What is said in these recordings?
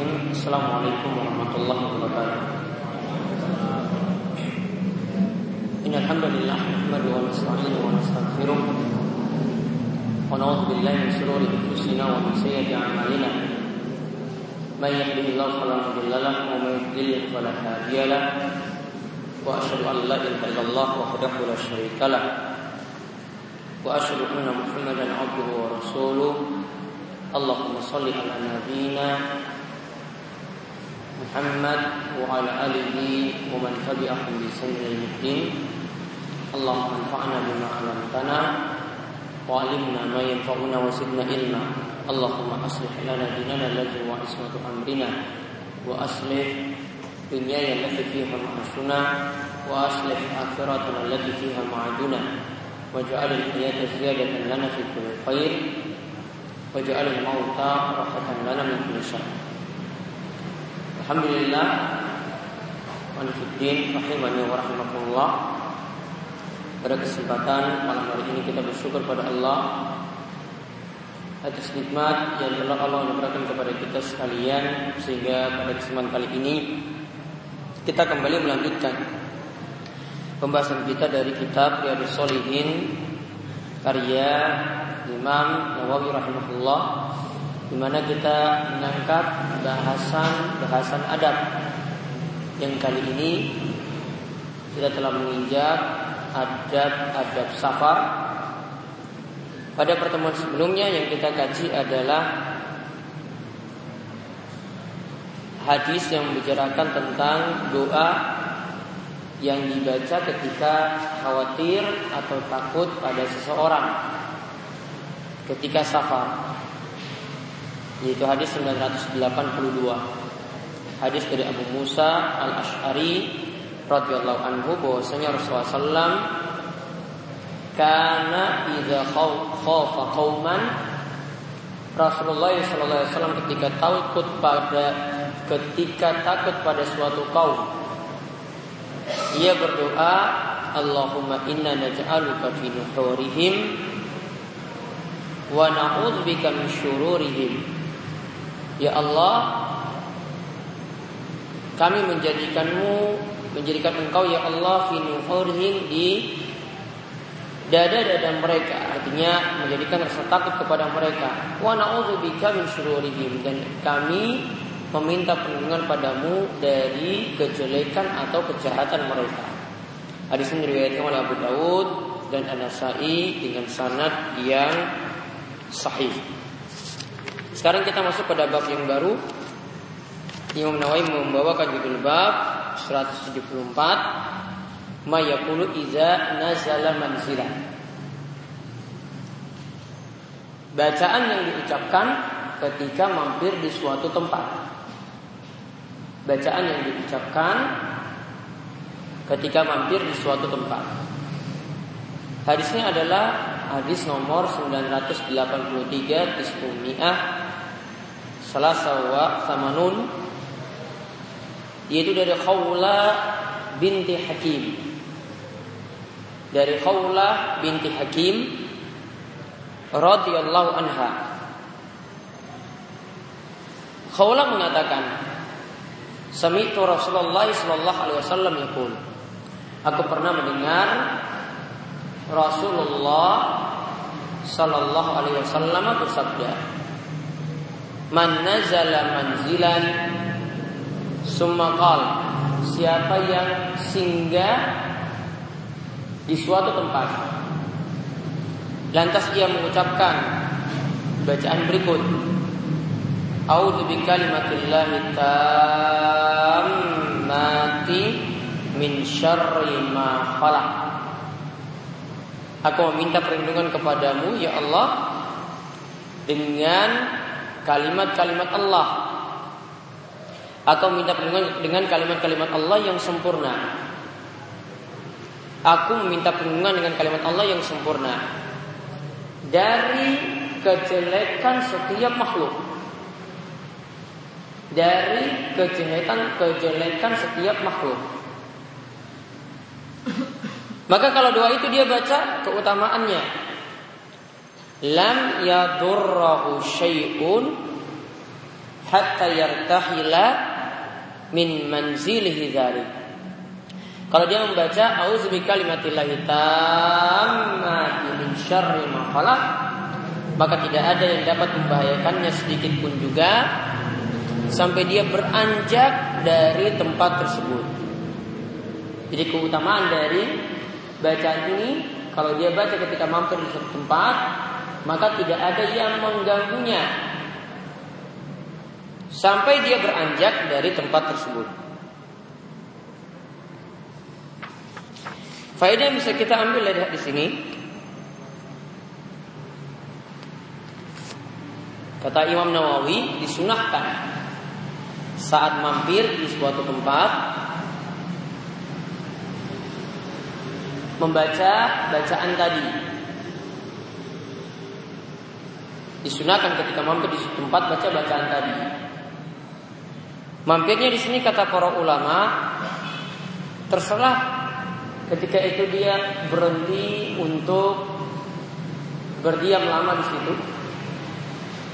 العالمين. السلام عليكم ورحمة الله وبركاته. إن الحمد لله نحمده ونستعينه ونستغفره ونعوذ بالله من شرور أنفسنا ومن سيئة أعمالنا. من يهده الله فلا مضل له ومن يضلل فلا هادي له. وأشهد أن لا إله إلا الله وحده لا شريك له. وأشهد أن محمدا عبده ورسوله. اللهم صل على نبينا محمد وعلى آله ومن تبعهم بإحسان إلى الدين. اللهم انفعنا بما علمتنا وعلمنا ما ينفعنا وزدنا علما. اللهم أصلح لنا ديننا الذي هو عصمة أمرنا وأصلح دنياي التي فيها معاشنا وأصلح آخرتنا التي فيها معادنا. واجعل الحياة زيادة لنا في كل خير. waj'al al-mauta rahatan lana min kulli syarr. Alhamdulillah. Wanifuddin rahimani wa rahimakumullah. Pada kesempatan malam hari ini kita bersyukur pada Allah atas nikmat yang telah Allah berikan kepada kita sekalian sehingga pada kesempatan kali ini kita kembali melanjutkan pembahasan kita dari kitab Riyadhus Shalihin karya Imam Nawawi rahimahullah di mana kita mengangkat bahasan-bahasan adab yang kali ini kita telah menginjak adab-adab safar. Pada pertemuan sebelumnya yang kita kaji adalah hadis yang membicarakan tentang doa yang dibaca ketika khawatir atau takut pada seseorang ketika safar yaitu hadis 982 hadis dari Abu Musa al Ashari radhiyallahu anhu bahwasanya Rasulullah SAW karena idza khafa qauman Rasulullah SAW ketika takut pada ketika takut pada suatu kaum ia berdoa Allahumma inna naj'aluka fi nuhurihim wa na'udzubika min syururihim. Ya Allah, kami menjadikanmu menjadikan engkau ya Allah fi di dada-dada mereka artinya menjadikan rasa takut kepada mereka wa na'udzubika min syururihim dan kami meminta perlindungan padamu dari kejelekan atau kejahatan mereka. Hadis ini diriwayatkan oleh Abu Dawud dan An-Nasai dengan sanad yang sahih. Sekarang kita masuk pada bab yang baru. Imam Nawawi membawakan judul bab 174 Mayakulu iza nazala manzila. Bacaan yang diucapkan ketika mampir di suatu tempat. Bacaan yang diucapkan ketika mampir di suatu tempat. Hadisnya adalah hadis nomor 983 Tis'umiyah Salasawa Samanun Yaitu dari Khawla binti Hakim. Dari Khawla binti Hakim radhiyallahu anha. Khawla mengatakan Sami'tu Rasulullah sallallahu alaihi wasallam yaqul Aku pernah mendengar Rasulullah Sallallahu Alaihi Wasallam bersabda, "Man nazala manzilan, sumakal siapa yang singgah di suatu tempat, lantas ia mengucapkan bacaan berikut." A'udzu bikalimatillahi tammati min syarri ma khalaq. Aku meminta perlindungan kepadamu ya Allah dengan kalimat-kalimat Allah atau minta perlindungan dengan kalimat-kalimat Allah yang sempurna. Aku meminta perlindungan dengan kalimat Allah yang sempurna dari kejelekan setiap makhluk. Dari kejelekan-kejelekan setiap makhluk. Maka kalau doa itu dia baca keutamaannya. Lam yadurrahu syai'un hatta yartahila min manzilihi dzalik. Kalau dia membaca auzu bikalimatillahi tammati min syarri ma khalaq maka tidak ada yang dapat membahayakannya sedikit pun juga sampai dia beranjak dari tempat tersebut. Jadi keutamaan dari bacaan ini kalau dia baca ketika mampir di suatu tempat maka tidak ada yang mengganggunya sampai dia beranjak dari tempat tersebut. Faedah yang bisa kita ambil dari di sini Kata Imam Nawawi disunahkan saat mampir di suatu tempat membaca bacaan tadi. Disunahkan ketika mampir di tempat baca bacaan tadi. Mampirnya di sini kata para ulama terserah ketika itu dia berhenti untuk berdiam lama di situ.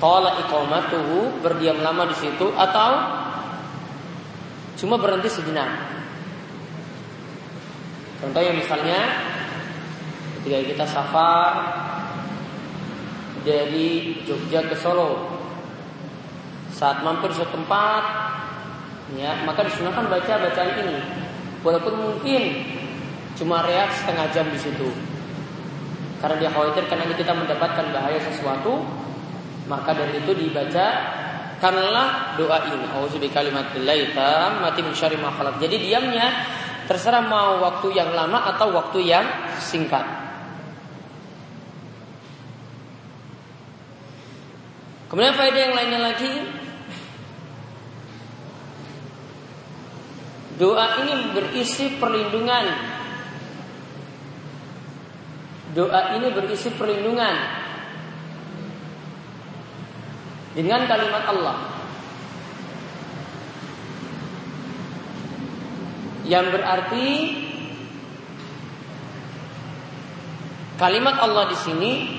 Qala iqamatuhu berdiam lama di situ atau cuma berhenti sejenak. Contohnya misalnya ketika kita safar dari Jogja ke Solo. Saat mampir suatu tempat ya maka disunahkan baca bacaan ini. Walaupun mungkin cuma reaksi setengah jam di situ. Karena dia khawatir karena kita mendapatkan bahaya sesuatu maka dari itu dibaca karena doa ini. Auzubikallimatillahi tammati min syarri ma jadi diamnya terserah mau waktu yang lama atau waktu yang singkat Kemudian faedah yang lainnya lagi Doa ini berisi perlindungan. Doa ini berisi perlindungan dengan kalimat Allah. Yang berarti kalimat Allah di sini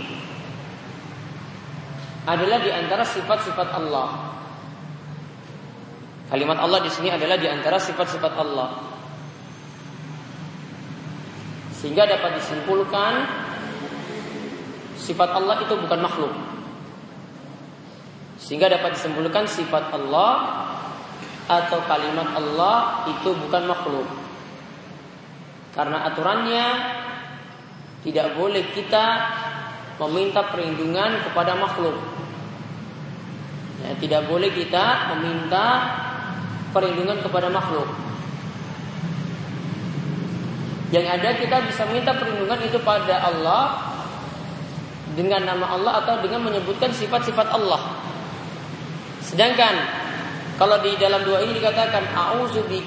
adalah di antara sifat-sifat Allah. Kalimat Allah di sini adalah di antara sifat-sifat Allah. Sehingga dapat disimpulkan sifat Allah itu bukan makhluk. Sehingga dapat disimpulkan sifat Allah atau kalimat Allah itu bukan makhluk. Karena aturannya tidak boleh kita meminta perlindungan kepada makhluk. Ya, tidak boleh kita meminta perlindungan kepada makhluk. Yang ada kita bisa minta perlindungan itu pada Allah dengan nama Allah atau dengan menyebutkan sifat-sifat Allah. Sedangkan kalau di dalam dua ini dikatakan auzu bi.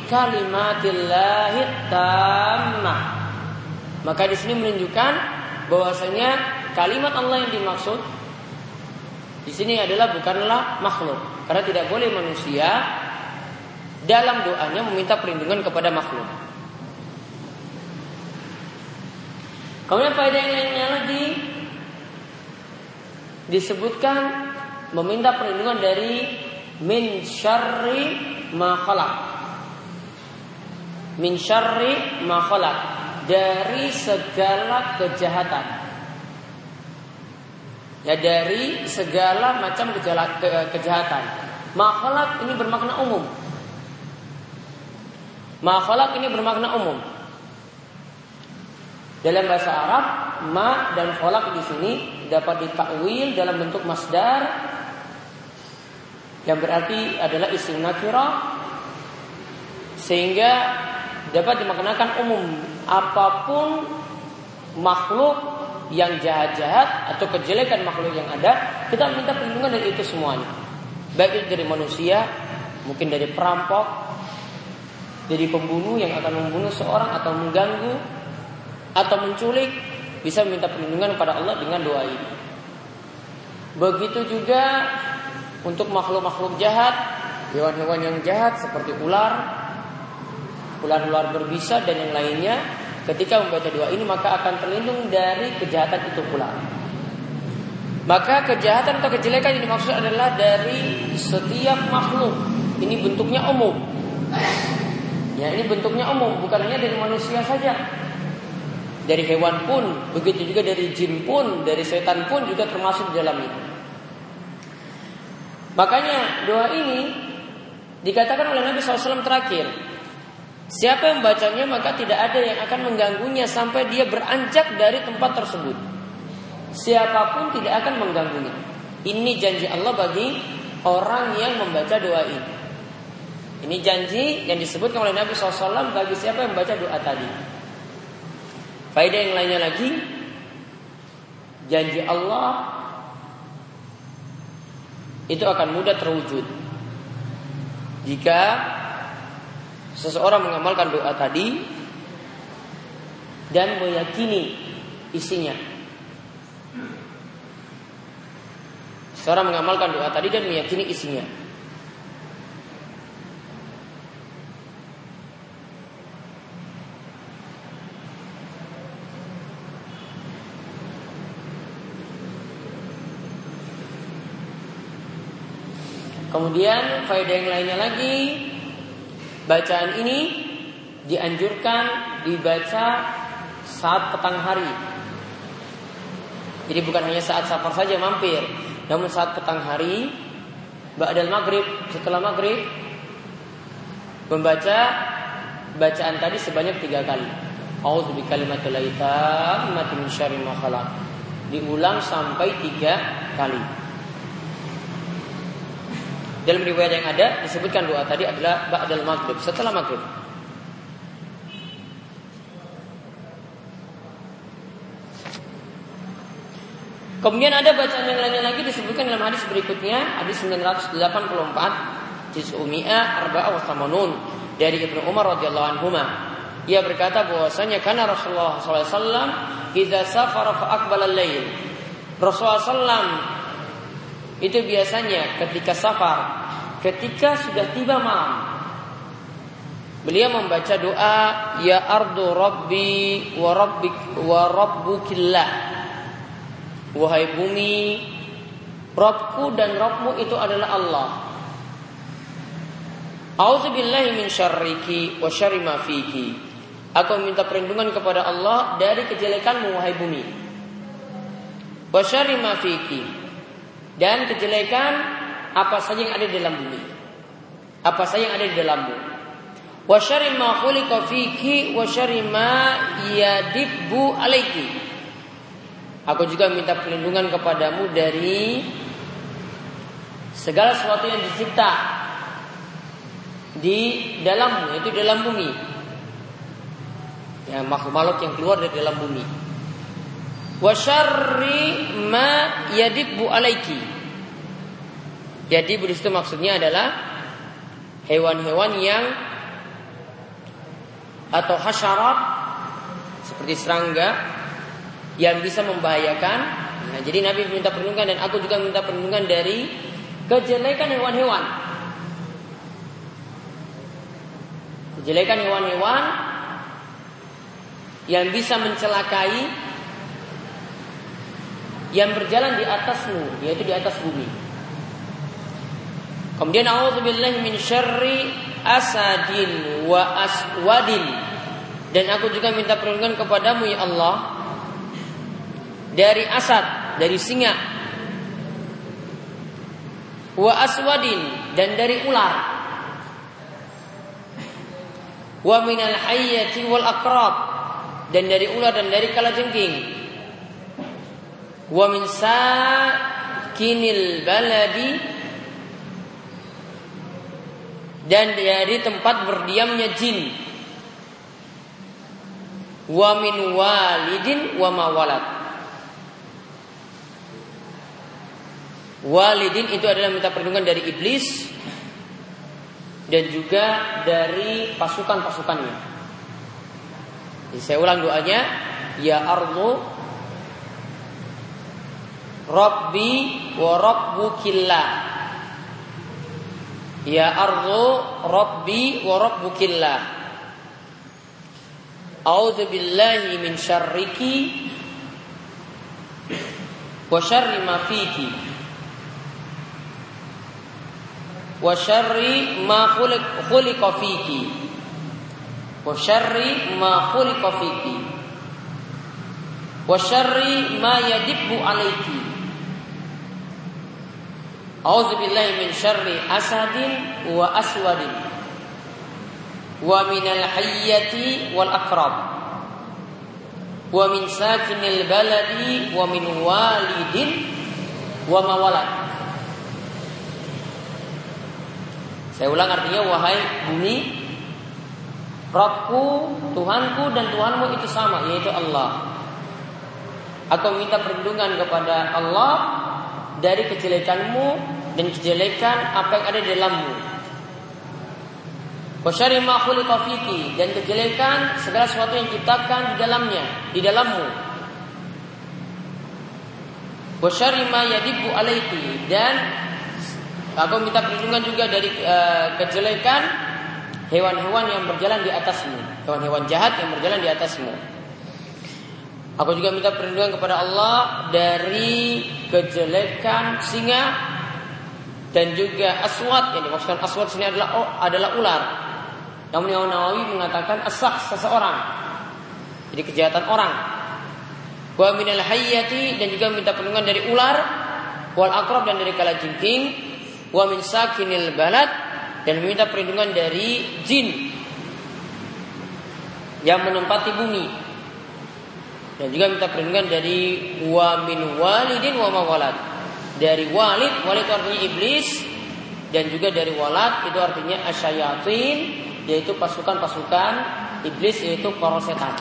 Maka di sini menunjukkan bahwasanya kalimat Allah yang dimaksud di sini adalah bukanlah makhluk. Karena tidak boleh manusia dalam doanya meminta perlindungan kepada makhluk. Kemudian faedah yang lainnya lagi disebutkan meminta perlindungan dari min syarri ma khalaq. Min syarri ma dari segala kejahatan. Ya dari segala macam kejahatan. Makhluk ini bermakna umum. Ma khalaq ini bermakna umum. Dalam bahasa Arab, ma dan khalaq di sini dapat ditakwil dalam bentuk masdar yang berarti adalah isim nakira sehingga dapat dimaknakan umum apa pun makhluk yang jahat-jahat atau kejelekan makhluk yang ada kita minta perlindungan dari itu semuanya baik itu dari manusia mungkin dari perampok jadi pembunuh yang akan membunuh seorang atau mengganggu atau menculik bisa minta perlindungan kepada Allah dengan doa ini. Begitu juga untuk makhluk-makhluk jahat, hewan-hewan yang jahat seperti ular, ular-ular berbisa dan yang lainnya, ketika membaca doa ini maka akan terlindung dari kejahatan itu pula. Maka kejahatan atau kejelekan yang dimaksud adalah dari setiap makhluk. Ini bentuknya umum. Ya, ini bentuknya umum, bukan hanya dari manusia saja. Dari hewan pun, begitu juga dari jin pun, dari setan pun juga termasuk di dalamnya. Makanya doa ini dikatakan oleh Nabi SAW terakhir. Siapa yang bacanya maka tidak ada yang akan mengganggunya sampai dia beranjak dari tempat tersebut siapa pun tidak akan mengganggunya. Ini janji Allah bagi orang yang membaca doa ini. Ini janji yang disebutkan oleh Nabi SAW bagi siapa yang membaca doa tadi. Faedah yang lainnya lagi, janji Allah itu akan mudah terwujud jika seseorang mengamalkan doa tadi dan meyakini isinya. Seorang mengamalkan doa tadi dan meyakini isinya. Kemudian faedah yang lainnya lagi Bacaan ini dianjurkan dibaca saat petang hari Jadi bukan hanya saat safar saja mampir namun saat petang hari Ba'dal maghrib Setelah maghrib Membaca Bacaan tadi sebanyak tiga kali A'udzu bikalimatil min syarri ma. Diulang sampai tiga kali. Dalam riwayat yang ada disebutkan doa tadi adalah ba'dal maghrib, setelah maghrib. Kemudian ada bacaan yang lainnya lagi disebutkan dalam hadis berikutnya, hadis 984 juz Umi'ah Arba'a wa Thamanun dari Ibnu Umar radhiyallahu anhu. Ia berkata bahwasanya karena Rasulullah SAW kita safara fa aqbala al-lail. Rasulullah SAW itu biasanya ketika safar, ketika sudah tiba malam, Beliau membaca doa ya ardu rabbi wa rabbik wa rabbukillah Wahai bumi, Robku dan Robmu itu adalah Allah. Auzubillahi min syarriki wa syarri ma fiki. Aku minta perlindungan kepada Allah dari kejelekanmu wahai bumi. Wa syarri ma fiki. Dan kejelekan apa saja yang ada di dalam bumi. Apa saja yang ada di dalammu. Wa syarri ma khuliqa fiki wa syarri yadibbu alaiki Aku juga minta perlindungan kepadamu dari segala sesuatu yang dicipta di dalammu, yaitu dalam bumi. Ya, makhluk-makhluk yang keluar dari dalam bumi. Wa syarri ma yadibbu alaiki. Jadi di situ maksudnya adalah hewan-hewan yang atau hasyarat seperti serangga yang bisa membahayakan. Nah, jadi Nabi minta perlindungan dan aku juga minta perlindungan dari kejelekan hewan-hewan. Kejelekan hewan-hewan yang bisa mencelakai yang berjalan di atasmu, yaitu di atas bumi. Kemudian a'udzubillahi min syarri asadin wa aswadin. Dan aku juga minta perlindungan kepadamu ya Allah dari asad, dari singa. Wa aswadin dan dari ular. Wa minal hayyati wal akrab dan dari ular dan dari kalajengking. Wa min sakinil baladi dan dari tempat berdiamnya jin. Wa min walidin wa mawalad Walidin itu adalah minta perlindungan dari iblis dan juga dari pasukan-pasukannya. Saya ulang doanya, ya ardu Rabbi wa rabbukillah. Ya ardu Rabbi wa rabbukillah. A'udzu billahi min syarriki wa syarri ma fiki. Wa syarri ma khuliqa fiki. Wa syarri ma khuliqa fiki. Wa syarri ma yadibbu alaiki A'udzu billahi min syarri asadin wa aswadin wa minal hayyati wal akrab wa min sakinil baladi wa min walidin wa mawalad. Saya ulang artinya wahai bumi Robku, Tuhanku dan Tuhanmu itu sama yaitu Allah. Aku minta perlindungan kepada Allah dari kejelekanmu dan kejelekan apa yang ada di dalammu. Wasyari ma dan kejelekan segala sesuatu yang diciptakan di dalamnya, di dalammu. Wasyari ma yadibu alaiki dan aku minta perlindungan juga dari uh, kejelekan hewan-hewan yang berjalan di atasmu, hewan-hewan jahat yang berjalan di atasmu. Aku juga minta perlindungan kepada Allah dari kejelekan singa dan juga aswat yang dimaksudkan aswat sini adalah oh, adalah ular namun Imam Nawawi mengatakan asah seseorang. Jadi kejahatan orang. Wa minal hayyati dan juga minta perlindungan dari ular, wal akrab dan dari kalajengking, wa min sakinil balad dan meminta perlindungan dari jin yang menempati bumi. Dan juga minta perlindungan dari wa min walidin wa mawalad. Dari walid, walid itu artinya iblis dan juga dari walad itu artinya asyayatin yaitu pasukan-pasukan iblis yaitu para setan.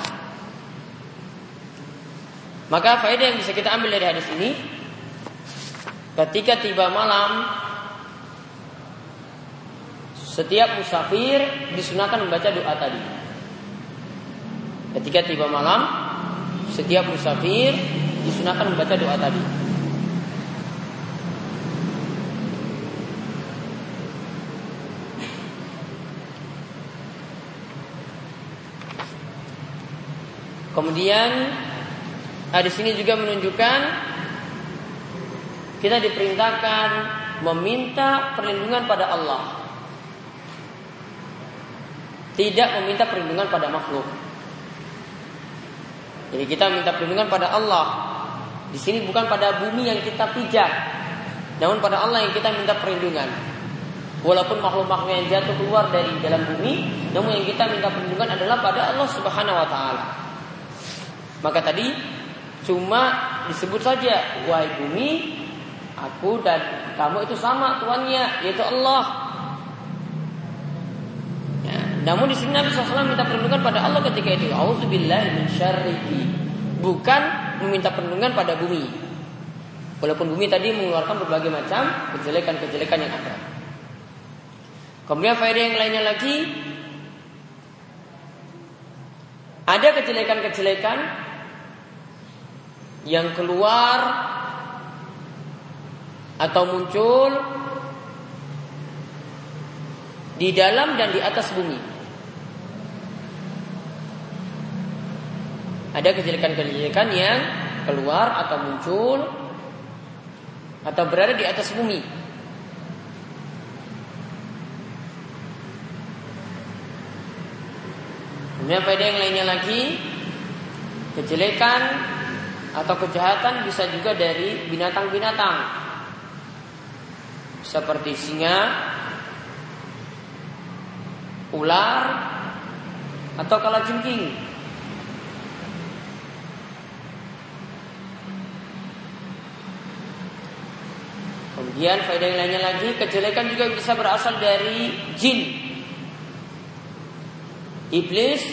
Maka faedah yang bisa kita ambil dari hadis ini ketika tiba malam setiap musafir disunahkan membaca doa tadi. Ketika tiba malam setiap musafir disunahkan membaca doa tadi. Kemudian hadis ini juga menunjukkan kita diperintahkan meminta perlindungan pada Allah. Tidak meminta perlindungan pada makhluk. Jadi kita minta perlindungan pada Allah. Di sini bukan pada bumi yang kita pijak, namun pada Allah yang kita minta perlindungan. Walaupun makhluk-makhluk yang jatuh keluar dari dalam bumi, namun yang kita minta perlindungan adalah pada Allah Subhanahu wa taala. Maka tadi cuma disebut saja wahai bumi, aku dan kamu itu sama tuannya yaitu Allah. Namun di sini Nabi SAW minta perlindungan pada Allah ketika itu. Auzubillahi. Bukan meminta perlindungan pada bumi. Walaupun bumi tadi mengeluarkan berbagai macam kejelekan-kejelekan yang ada. Kemudian faedah yang lainnya lagi ada kejelekan-kejelekan yang keluar atau muncul di dalam dan di atas bumi. Ada kejelekan-kejelekan yang keluar atau muncul atau berada di atas bumi. Kemudian faedah yang lainnya lagi kejelekan atau kejahatan bisa juga dari binatang-binatang seperti singa, ular, atau kalajengking. Kemudian faedah yang lainnya lagi kejelekan juga bisa berasal dari jin, iblis,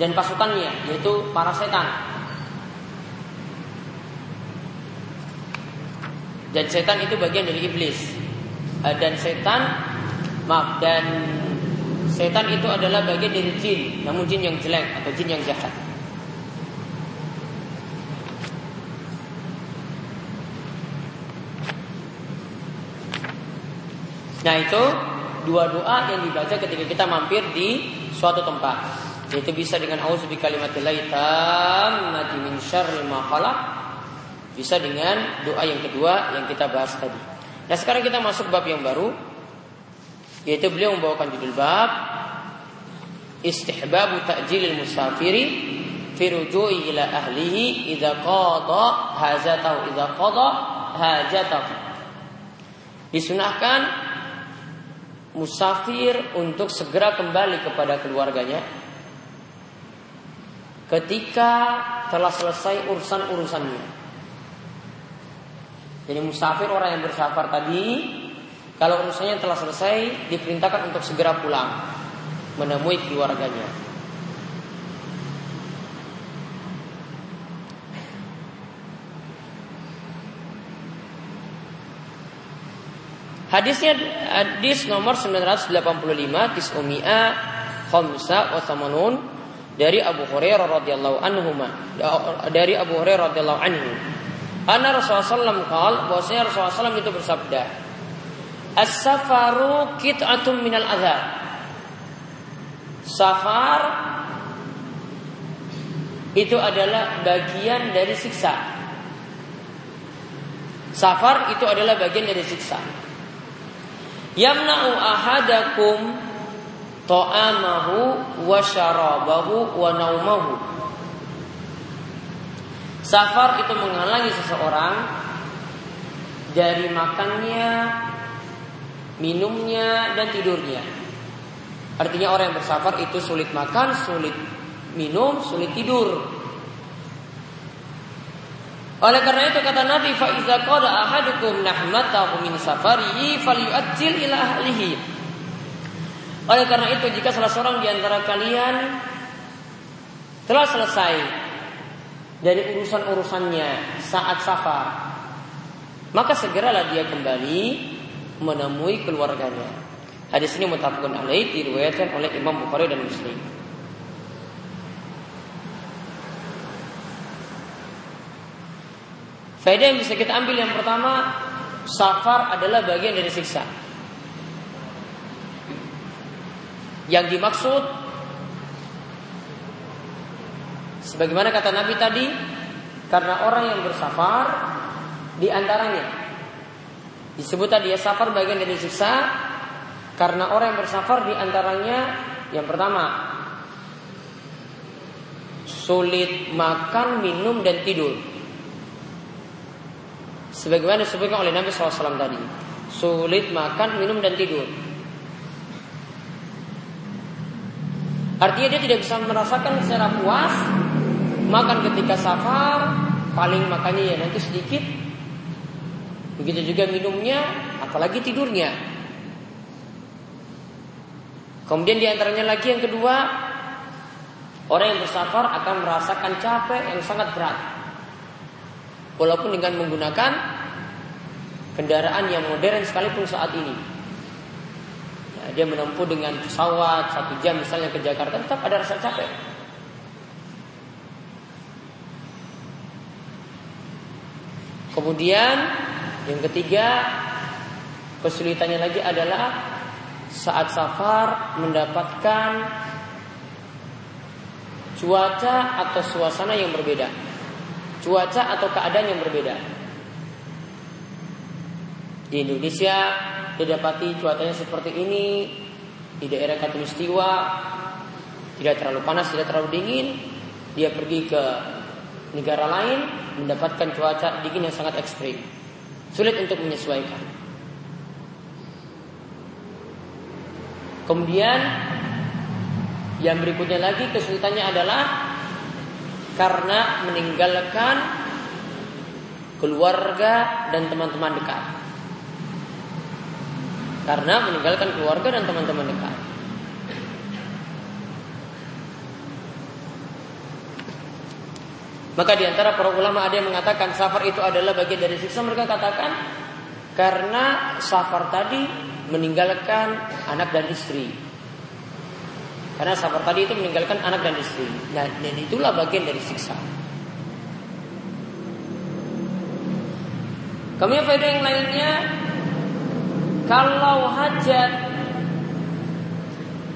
dan pasukannya yaitu para setan. Dan setan itu bagian dari iblis. Eh, dan setan, maaf, dan setan itu adalah bagian dari jin, namun jin yang jelek atau jin yang jahat. Nah itu dua doa yang dibaca ketika kita mampir di suatu tempat. Yaitu bisa dengan auzubi kalimatillahi tammati min syarri Bisa dengan doa yang kedua yang kita bahas tadi. Nah sekarang kita masuk bab yang baru yaitu beliau membawakan judul bab istihbabu ta'jilil musafiri fi ruju'i ila ahlihi idza qada hajatahu idza qada hajatahu. Disunahkan musafir untuk segera kembali kepada keluarganya ketika telah selesai urusan-urusannya. Jadi musafir orang yang bersafar tadi kalau urusannya telah selesai diperintahkan untuk segera pulang menemui keluarganya. Hadisnya hadis nomor 985 tis'umia khamsa wa thamanun dari Abu Hurairah radhiyallahu anhu dari Abu Hurairah radhiyallahu anhu Anna Rasulullah SAW kal, bahwasanya Rasulullah SAW itu bersabda, As-safaru kit'atum minal azab. Safar itu adalah bagian dari siksa. Safar itu adalah bagian dari siksa. Yamna'u ahadakum ta'amahu wa syarabahu wa naumahu Safar itu menghalangi seseorang dari makannya, minumnya, dan tidurnya. Artinya orang yang bersafar itu sulit makan, sulit minum, sulit tidur. Oleh karena itu kata Nabi, fa iza qada ahadukum nahmatahu min safarihi falyu'ajjil ila ahlihi. Oleh karena itu jika salah seorang di antara kalian telah selesai dari urusan-urusannya saat safar, maka segeralah dia kembali menemui keluarganya. Hadis ini mutafakun alaih diriwayatkan oleh Imam Bukhari dan Muslim. Faedah yang bisa kita ambil yang pertama, safar adalah bagian dari siksa. Yang dimaksud Sebagaimana kata Nabi tadi, karena orang yang bersafar di antaranya disebut tadi ya safar bagian dari siksa karena orang yang bersafar di antaranya yang pertama sulit makan, minum dan tidur. Sebagaimana disebutkan oleh Nabi SAW tadi, sulit makan, minum dan tidur. Artinya dia tidak bisa merasakan secara puas makan ketika safar paling makannya ya nanti sedikit begitu juga minumnya apalagi tidurnya kemudian di antaranya lagi yang kedua orang yang bersafar akan merasakan capek yang sangat berat. Walaupun dengan menggunakan kendaraan yang modern sekalipun saat ini. Ya, dia menempuh dengan pesawat satu jam misalnya ke Jakarta tetap ada rasa capek. Kemudian yang ketiga kesulitannya lagi adalah saat safar mendapatkan cuaca atau suasana yang berbeda. Cuaca atau keadaan yang berbeda. Di Indonesia didapati cuacanya seperti ini, di daerah Katulistiwa tidak terlalu panas, tidak terlalu dingin. Dia pergi ke negara lain mendapatkan cuaca dingin yang sangat ekstrim. Sulit untuk menyesuaikan. Kemudian yang berikutnya lagi kesulitannya adalah karena meninggalkan keluarga dan teman-teman dekat. Karena meninggalkan keluarga dan teman-teman dekat. Maka di antara para ulama ada yang mengatakan safar itu adalah bagian dari siksa. Mereka katakan karena safar tadi meninggalkan anak dan istri. Karena safar tadi itu meninggalkan anak dan istri. Nah, dan itulah bagian dari siksa. Kemudian faedah yang lainnya kalau hajat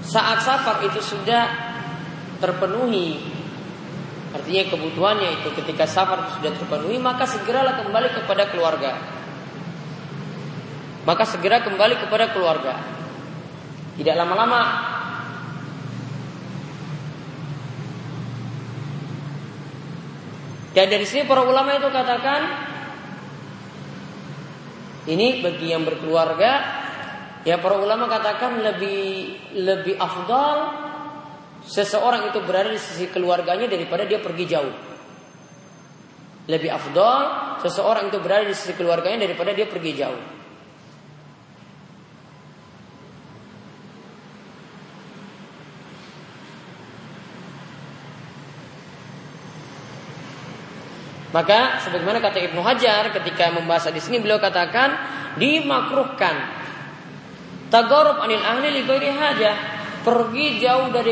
saat safar itu sudah terpenuhi Artinya kebutuhannya itu ketika safar sudah terpenuhi maka segeralah kembali kepada keluarga. Maka segera kembali kepada keluarga. Tidak lama-lama Dan dari sini para ulama itu katakan ini bagi yang berkeluarga ya para ulama katakan lebih lebih afdal seseorang itu berada di sisi keluarganya daripada dia pergi jauh. Lebih afdal seseorang itu berada di sisi keluarganya daripada dia pergi jauh. Maka sebagaimana kata Ibnu Hajar ketika membahas di sini beliau katakan dimakruhkan. Tagarub anil ahli li hajah. Pergi jauh dari